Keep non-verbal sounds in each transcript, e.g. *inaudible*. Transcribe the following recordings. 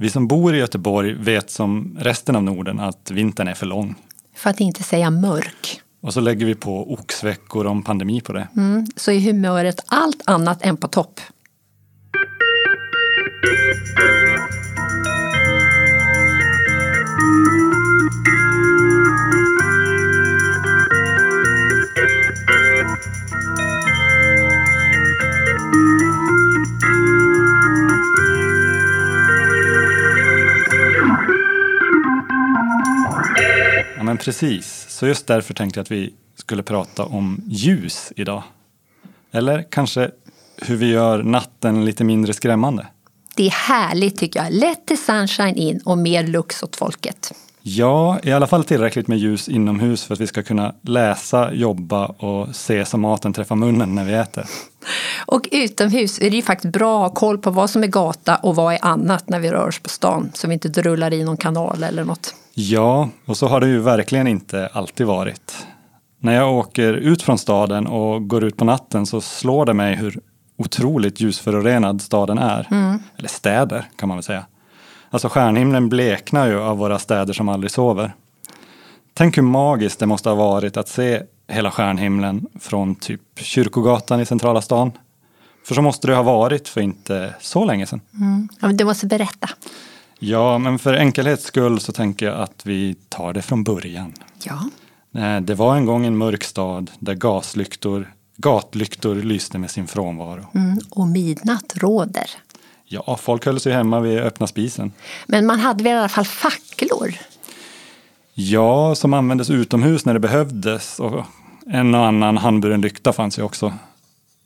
Vi som bor i Göteborg vet som resten av Norden att vintern är för lång. För att inte säga mörk. Och så lägger vi på oxveckor om pandemi på det. Mm, så är humöret allt annat än på topp. Men precis. Så just därför tänkte jag att vi skulle prata om ljus idag. Eller kanske hur vi gör natten lite mindre skrämmande. Det är härligt tycker jag. Let the sunshine in och mer lux åt folket. Ja, i alla fall tillräckligt med ljus inomhus för att vi ska kunna läsa, jobba och se så maten träffar munnen när vi äter. Och utomhus är det ju faktiskt bra att ha koll på vad som är gata och vad är annat när vi rör oss på stan. Så vi inte drullar i någon kanal eller något. Ja, och så har det ju verkligen inte alltid varit. När jag åker ut från staden och går ut på natten så slår det mig hur otroligt ljusförorenad staden är. Mm. Eller städer kan man väl säga. Alltså stjärnhimlen bleknar ju av våra städer som aldrig sover. Tänk hur magiskt det måste ha varit att se hela stjärnhimlen från typ Kyrkogatan i centrala stan. För så måste det ha varit för inte så länge sedan. Mm. Ja, du måste berätta. Ja, men för enkelhets skull så tänker jag att vi tar det från början. Ja. Eh, det var en gång en mörk stad där gaslyktor, gatlyktor lyste med sin frånvaro. Mm, och midnatt råder. Ja, folk höll sig hemma vid öppna spisen. Men man hade väl i alla fall facklor? Ja, som användes utomhus när det behövdes. Och en och annan handburen lykta fanns ju också.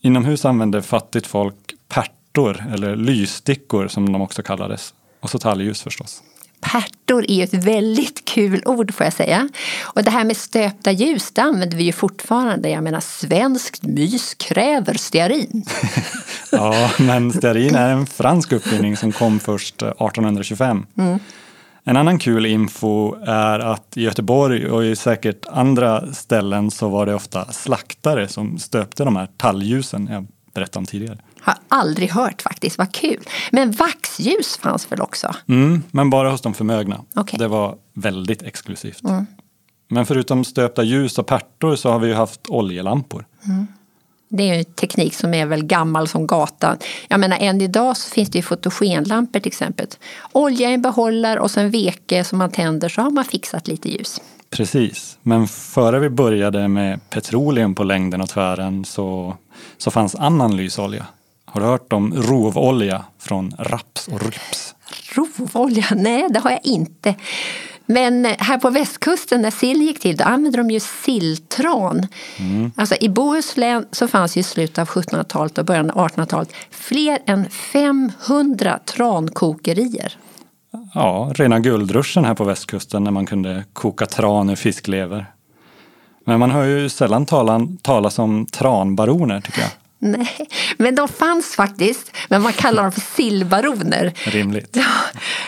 Inomhus använde fattigt folk pärtor, eller lysstickor som de också kallades. Och så talgljus förstås. Pärtor är ett väldigt kul ord får jag säga. Och det här med stöpta ljus, det använder vi ju fortfarande. Jag menar, svenskt mys kräver stearin. *laughs* ja, men stearin är en fransk uppfinning som kom först 1825. Mm. En annan kul info är att i Göteborg och i säkert andra ställen så var det ofta slaktare som stöpte de här talgljusen jag berättade om tidigare. Har aldrig hört faktiskt, vad kul. Men vaxljus fanns väl också? Mm, men bara hos de förmögna. Okay. Det var väldigt exklusivt. Mm. Men förutom stöpta ljus och pärtor så har vi ju haft oljelampor. Mm. Det är en teknik som är väl gammal som gatan. Jag menar än idag så finns det ju fotogenlampor till exempel. Olja i en behållare och sen veke som man tänder så har man fixat lite ljus. Precis, men före vi började med petroleum på längden och tvären så, så fanns annan lysolja. Har du hört om rovolja från raps och ryps? Rovolja? Nej, det har jag inte. Men här på västkusten när sill gick till, då använde de ju silltran. Mm. Alltså i Bohuslän så fanns i slutet av 1700-talet och början av 1800-talet fler än 500 trankokerier. Ja, rena guldruschen här på västkusten när man kunde koka tran ur fisklever. Men man hör ju sällan talan, talas om tranbaroner tycker jag. Nej, men de fanns faktiskt. Men man kallar dem för sillbaroner. Rimligt. Ja,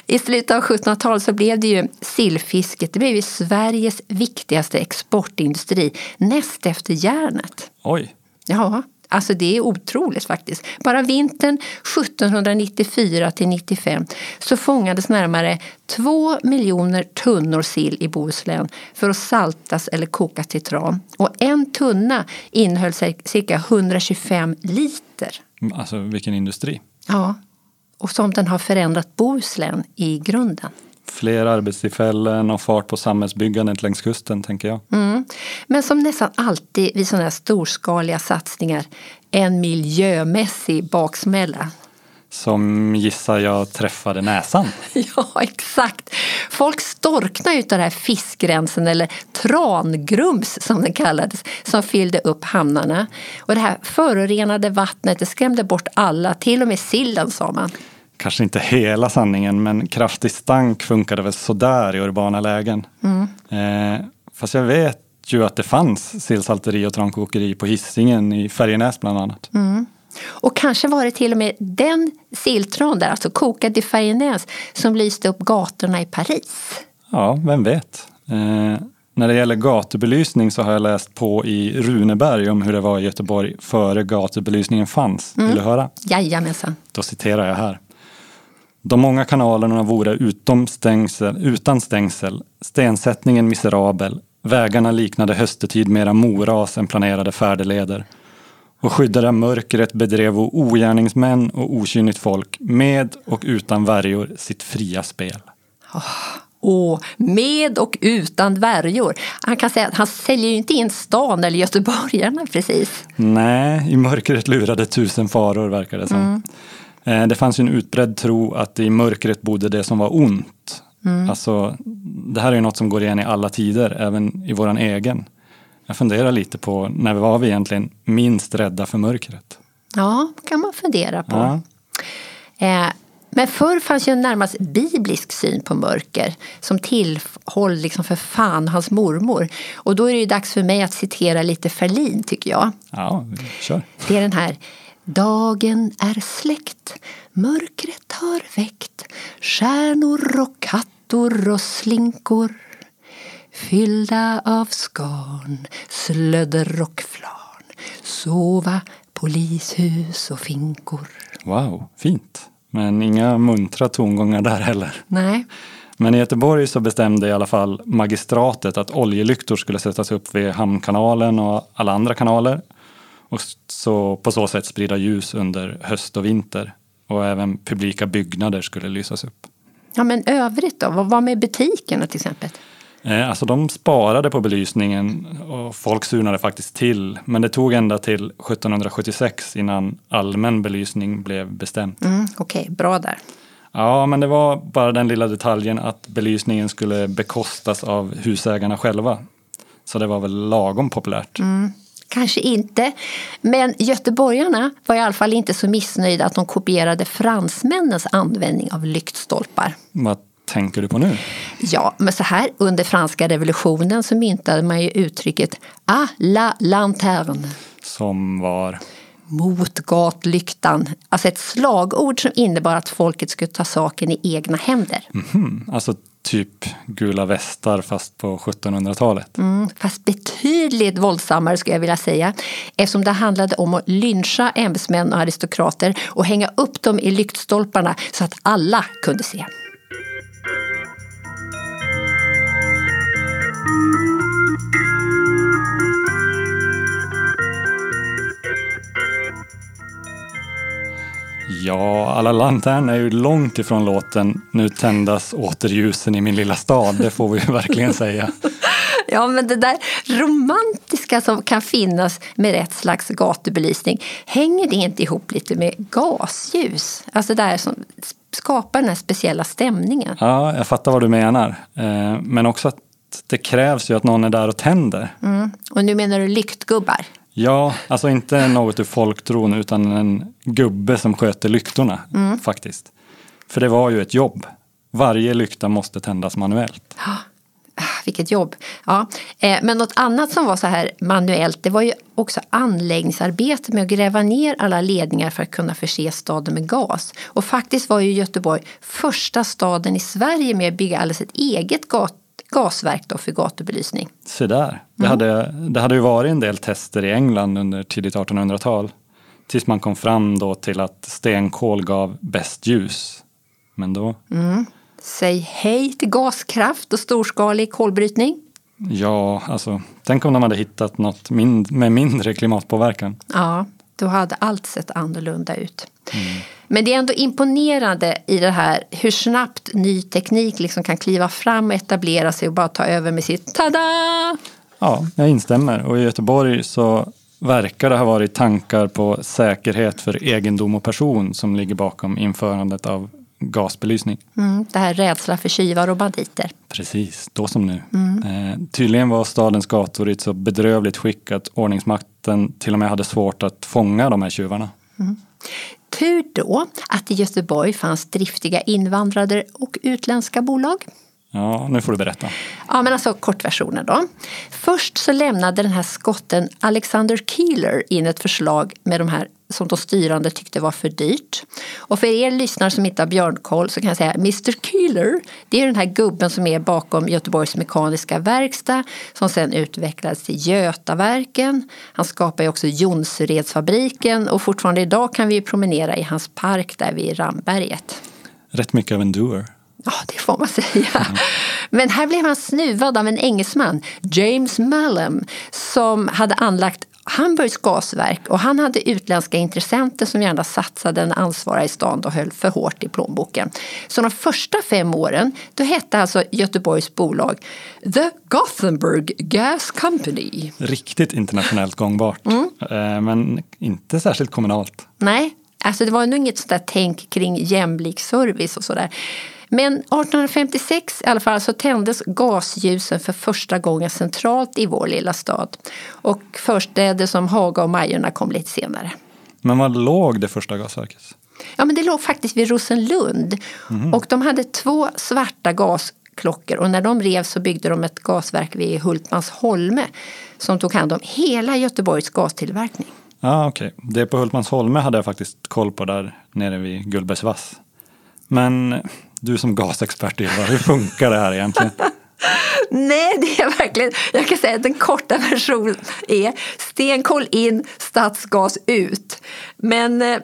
I slutet av 1700-talet så blev det ju sillfisket. Det blev ju Sveriges viktigaste exportindustri näst efter järnet. Oj. Ja, Alltså det är otroligt faktiskt. Bara vintern 1794 till 95 så fångades närmare 2 miljoner tunnor sill i Bohuslän för att saltas eller kokas till tran. Och en tunna innehöll cirka 125 liter. Alltså vilken industri. Ja, och som den har förändrat Bohuslän i grunden. Fler arbetstillfällen och fart på samhällsbyggandet längs kusten, tänker jag. Mm. Men som nästan alltid vid sådana här storskaliga satsningar, en miljömässig baksmälla. Som gissar jag träffade näsan. *laughs* Ja, exakt. Folk storknade ut av den här fiskgränsen, eller trangrums som den kallades, som fyllde upp hamnarna. Och det här förorenade vattnet det skrämde bort alla, till och med sillen sa man kanske inte hela sanningen, men kraftig stank funkade väl sådär i urbana lägen. Mm. Eh, fast jag vet ju att det fanns sillsalteri och trankokeri på hissingen i Färjenäs bland annat. Mm. Och kanske var det till och med den silltran där, alltså kokad i Färjenäs, som lyste upp gatorna i Paris. Ja, vem vet. Eh, när det gäller gatubelysning så har jag läst på i Runeberg om hur det var i Göteborg före gatubelysningen fanns. Mm. Vill du höra? Jajamensan. Då citerar jag här. De många kanalerna vore utom stängsel, utan stängsel, stensättningen miserabel, vägarna liknade höstetid mera moras än planerade färdeleder. Och skyddade mörkret bedrev ogärningsmän och okynnigt folk med och utan värjor sitt fria spel. Och med och utan värjor. Han kan säga att han säljer ju inte in stan eller göteborgarna precis. Nej, i mörkret lurade tusen faror verkar det som. Mm. Det fanns ju en utbredd tro att i mörkret bodde det som var ont. Mm. Alltså, det här är något som går igen i alla tider, även i våran egen. Jag funderar lite på när var vi egentligen minst rädda för mörkret? Ja, kan man fundera på. Ja. Eh, men förr fanns ju en närmast biblisk syn på mörker som tillhåll liksom för fan hans mormor. Och då är det ju dags för mig att citera lite Ferlin tycker jag. Ja, kör. Det är den här Dagen är släckt, mörkret har väckt stjärnor och kattor och slinkor fyllda av skarn, slödder och flarn sova polishus och finkor. Wow, fint. Men inga muntra tongångar där heller. Nej. Men i Göteborg så bestämde i alla fall magistratet att oljelyktor skulle sättas upp vid Hamnkanalen och alla andra kanaler. Och så på så sätt sprida ljus under höst och vinter. Och även publika byggnader skulle lysas upp. Ja men övrigt då? Vad var med butikerna till exempel? Eh, alltså de sparade på belysningen och folk surnade faktiskt till. Men det tog ända till 1776 innan allmän belysning blev bestämt. Mm, Okej, okay, bra där. Ja, men det var bara den lilla detaljen att belysningen skulle bekostas av husägarna själva. Så det var väl lagom populärt. Mm, kanske inte. Men göteborgarna var i alla fall inte så missnöjda att de kopierade fransmännens användning av lyktstolpar. Vad tänker du på nu? Ja, men så här under franska revolutionen så myntade man ju uttrycket à la lanterne. Som var? Mot gatlyktan. Alltså ett slagord som innebar att folket skulle ta saken i egna händer. Mm -hmm. Alltså typ gula västar fast på 1700-talet. Mm, fast betydligt våldsammare skulle jag vilja säga. Eftersom det handlade om att lyncha ämbetsmän och aristokrater och hänga upp dem i lyktstolparna så att alla kunde se. Ja, alla lanterner är ju långt ifrån låten Nu tändas åter ljusen i min lilla stad. Det får vi *laughs* verkligen säga. Ja, men det där romantiska som kan finnas med rätt slags gatubelysning, hänger det inte ihop lite med gasljus? Alltså det här som skapar den här speciella stämningen. Ja, jag fattar vad du menar. Eh, men också att det krävs ju att någon är där och tänder. Mm. Och nu menar du lyktgubbar? Ja, alltså inte något ur folktron utan en gubbe som sköter lyktorna mm. faktiskt. För det var ju ett jobb. Varje lykta måste tändas manuellt. *gasps* Ah, vilket jobb! Ja. Eh, men något annat som var så här manuellt det var ju också anläggningsarbete med att gräva ner alla ledningar för att kunna förse staden med gas. Och faktiskt var ju Göteborg första staden i Sverige med att bygga alldeles ett eget gat gasverk då för gatubelysning. Se där. Det, mm. hade, det hade ju varit en del tester i England under tidigt 1800-tal. Tills man kom fram då till att stenkol gav bäst ljus. Men då... Mm. Säg hej till gaskraft och storskalig kolbrytning. Ja, alltså tänk om de hade hittat något mind med mindre klimatpåverkan. Ja, då hade allt sett annorlunda ut. Mm. Men det är ändå imponerande i det här hur snabbt ny teknik liksom kan kliva fram och etablera sig och bara ta över med sitt tada! Ja, jag instämmer. Och i Göteborg så verkar det ha varit tankar på säkerhet för egendom och person som ligger bakom införandet av gasbelysning. Mm, det här rädsla för tjuvar och banditer. Precis, då som nu. Mm. Eh, tydligen var stadens gator i ett så bedrövligt skick att ordningsmakten till och med hade svårt att fånga de här tjuvarna. Mm. Tur då att i Göteborg fanns driftiga invandrare och utländska bolag. Ja, nu får du berätta. Ja, men alltså kortversionen då. Först så lämnade den här skotten Alexander Keeler in ett förslag med de här som de styrande tyckte var för dyrt. Och för er lyssnare som inte har björnkoll så kan jag säga Mr Keeler, det är den här gubben som är bakom Göteborgs Mekaniska Verkstad som sen utvecklades till Götaverken. Han skapade också Jonseredsfabriken och fortfarande idag kan vi promenera i hans park där vid Ramberget. rätt mycket av en doer. Ja, det får man säga. Men här blev han snuvad av en engelsman, James Mallam, som hade anlagt Hamburgs gasverk och han hade utländska intressenter som gärna satsade en ansvarig i stan och höll för hårt i plånboken. Så de första fem åren då hette alltså Göteborgs bolag The Gothenburg Gas Company. Riktigt internationellt gångbart, mm. Eh, men inte särskilt kommunalt. Nej, alltså det var nog inget sådär tänk kring jämlik service och sådär. Men 1856 i alla fall så tändes gasljusen för första gången centralt i vår lilla stad. Och förstäder som Haga och Majorna kom lite senare. Men var låg det första gasverket? Ja, men det låg faktiskt vid Rosenlund. Mm. Och de hade två svarta gasklockor och när de revs så byggde de ett gasverk vid Hultmans Holme som tog hand om hela Göteborgs gastillverkning. Ja, ah, okej. Okay. Det på Hultmans Holme hade jag faktiskt koll på där nere vid Gullbergs vass. Men du som gasexpert Ylva, hur funkar det här egentligen? *laughs* Nej, det är verkligen, jag kan säga att den korta versionen är stenkol in, stadsgas ut. Men eh,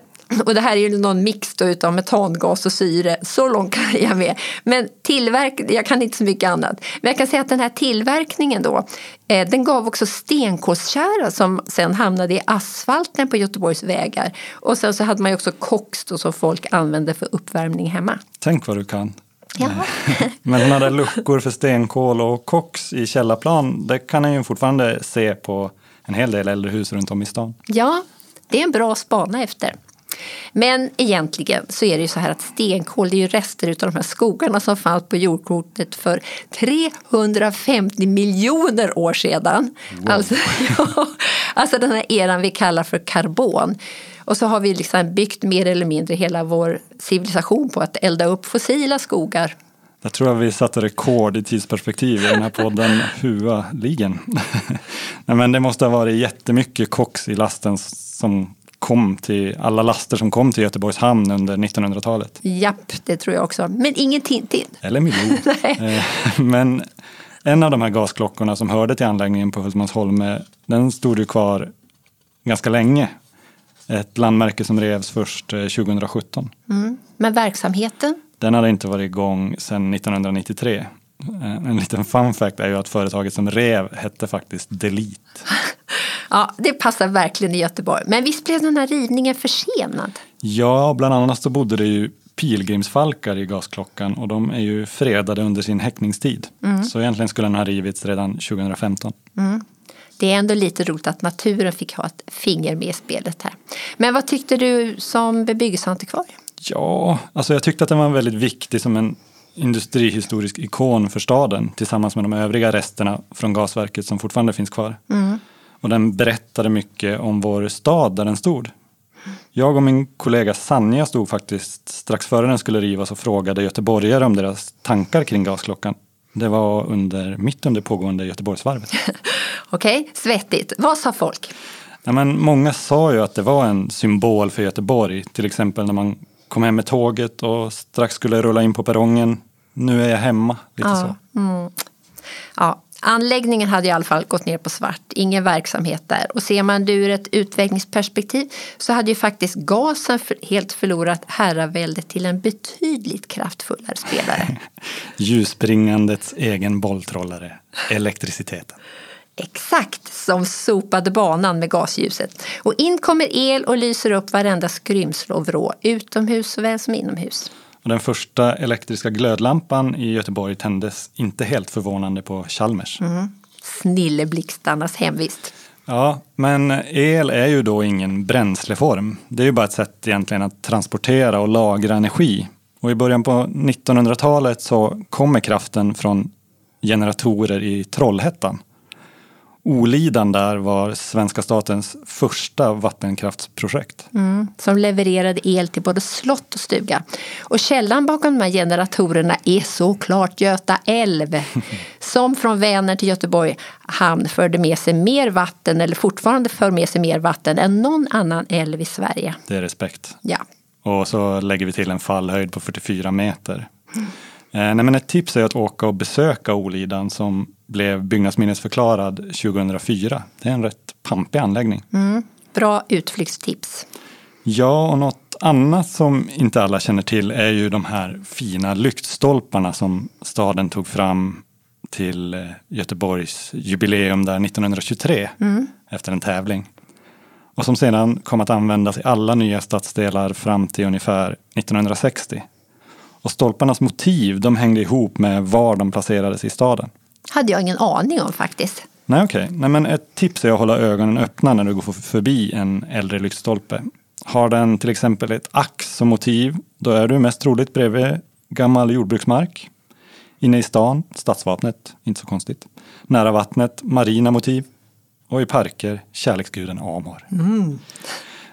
och det här är ju någon mix då utav metangas och syre, så långt kan jag med. Men tillverk, jag kan inte så mycket annat. Men jag kan säga att den här tillverkningen då, eh, den gav också stenkolstjära som sen hamnade i asfalten på Göteborgs vägar. Och sen så hade man ju också koks då som folk använde för uppvärmning hemma. Tänk vad du kan. Ja. *laughs* Men sådana där luckor för stenkol och koks i källarplan, det kan man ju fortfarande se på en hel del äldre hus runt om i stan. Ja, det är en bra spana efter. Men egentligen så är det ju så här att stenkol det är ju rester av de här skogarna som fanns på jordklotet för 350 miljoner år sedan. Wow. Alltså, *laughs* ja, alltså den här eran vi kallar för karbon. Och så har vi liksom byggt mer eller mindre hela vår civilisation på att elda upp fossila skogar. Jag tror att vi satte rekord i tidsperspektiv i den här podden *laughs* Hua-ligen. *laughs* men det måste ha varit jättemycket koks i lasten som kom till, alla laster som kom till Göteborgs hamn under 1900-talet. Japp, det tror jag också. Men ingenting till. Eller miljon. *laughs* Eh, men en av de här gasklockorna som hörde till anläggningen på Hultmansholme, den stod ju kvar ganska länge. Ett landmärke som revs först 2017. Eh, mm. Men verksamheten? Den hade inte varit igång sedan 1993. Eh, en liten fun fact är ju att företaget som rev hette faktiskt Delete. *laughs* Ja, det passar verkligen i Göteborg. Men visst blev den här rivningen försenad? Ja, bland annat så bodde det ju pilgrimsfalkar i gasklockan och de är ju fredade under sin häckningstid. Mm. Så egentligen skulle den ha rivits redan 2015. Mm. Det är ändå lite roligt att naturen fick ha ett finger med i spelet här. Men vad tyckte du som bebyggelseantikvarie? Ja, alltså jag tyckte att den var väldigt viktig som en industrihistorisk ikon för staden tillsammans med de övriga resterna från gasverket som fortfarande finns kvar. Mm. Och den berättade mycket om vår stad där den stod. Jag och min kollega Sanja stod faktiskt strax före den skulle rivas och frågade göteborgare om deras tankar kring gasklockan. Det var under, mitt under pågående Göteborgsvarvet. *laughs* Okej, okay, svettigt. Vad sa folk? Ja, men många sa ju att det var en symbol för Göteborg. Till exempel när man kom hem med tåget och strax skulle rulla in på perrongen. Nu är jag hemma. Lite ja, så. Mm. Ja, Anläggningen hade i alla fall gått ner på svart, ingen verksamhet där. Och ser man det ur ett utvecklingsperspektiv så hade ju faktiskt gasen helt förlorat herraväldet till en betydligt kraftfullare spelare. *laughs* Ljusbringandets egen bolltrollare, elektriciteten. Exakt som sopade banan med gasljuset. Och in kommer el och lyser upp varenda skrymsle och vrå, utomhus såväl som inomhus. Och den första elektriska glödlampan i Göteborg tändes inte helt förvånande på Chalmers. Mm. Snilleblixtarnas hemvist. Ja, men el är ju då ingen bränsleform. Det är ju bara ett sätt egentligen att transportera och lagra energi. Och i början på 1900-talet så kommer kraften från generatorer i Trollhättan. Olidan där var svenska statens första vattenkraftsprojekt. Mm, som levererade el till både slott och stuga. Och källan bakom de här generatorerna är såklart Göta älv. *laughs* som från Vänern till Göteborg hamn förde med sig mer vatten, eller fortfarande för med sig mer vatten än någon annan älv i Sverige. Det är respekt. Ja. Och så lägger vi till en fallhöjd på 44 meter. Mm. Eh, nej, men ett tips är att åka och besöka Olidan som blev byggnadsminnesförklarad 2004. Det är en rätt pampig anläggning. Mm, bra utflyktstips. Ja, och något annat som inte alla känner till är ju de här fina lyktstolparna som staden tog fram till eh, Göteborgs jubileum där 1923 mm. efter en tävling. Och som sedan kom att användas i alla nya stadsdelar fram till ungefär 1960. Och stolparnas motiv de hängde ihop med var de placerades i staden. Hade jag ingen aning om faktiskt. Nej, okej. Okay. ett tips är att hålla ögonen öppna när du går förbi en äldre lyktstolpe. Har den till exempel ett ax som motiv, då är du mest troligt bredvid gammal jordbruksmark. Inne i stan, stadsvapnet, inte så konstigt. Nära vattnet, marina motiv. Och i parker, kärleksguden Amor. Mm.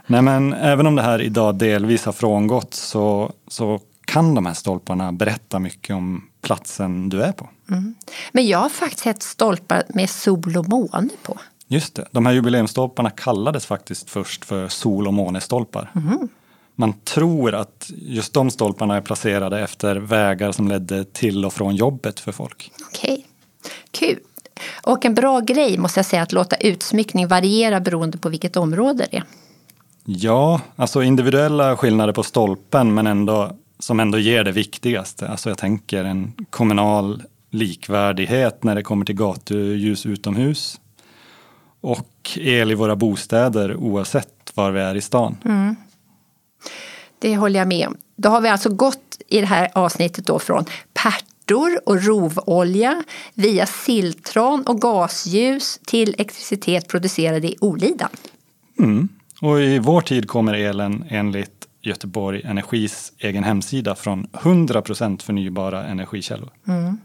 Nej, men även om det här idag delvis har frångått så, så kan de här stolparna berätta mycket om platsen du är på. Mm. Men jag har faktiskt sett stolpar med sol och måne på. Just det, de här jubileumsstolparna kallades faktiskt först för sol och månestolpar. Mm. Man tror att just de stolparna är placerade efter vägar som ledde till och från jobbet för folk. Okej, okay. kul. Och en bra grej måste jag säga att låta utsmyckning variera beroende på vilket område det är. Ja, alltså individuella skillnader på stolpen men ändå som ändå ger det viktigaste. Alltså jag tänker en kommunal likvärdighet när det kommer till gatuljus utomhus och el i våra bostäder oavsett var vi är i stan. Mm. Det håller jag med om. Då har vi alltså gått i det här avsnittet då från pärtor och rovolja via silltran och gasljus till elektricitet producerad i Olidan. Mm. Och i vår tid kommer elen enligt Göteborg Energis egen hemsida från 100% förnybara energikällor. Mm.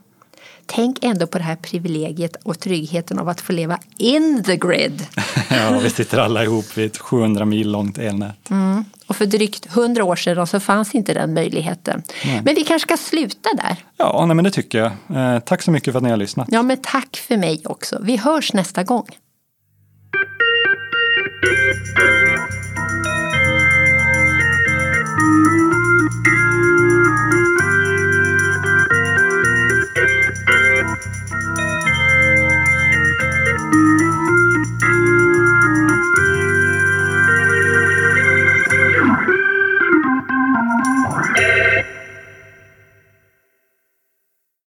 Tänk ändå på det här privilegiet och tryggheten av att få leva in the grid. *laughs* ja, vi sitter alla ihop vid ett 700 mil långt elnät. Mm. Och för drygt 100 år sedan så fanns inte den möjligheten. Nej. Men vi kanske ska sluta där? Ja, nej, men det tycker jag. Eh, tack så mycket för att ni har lyssnat. Ja, men tack för mig också. Vi hörs nästa gång.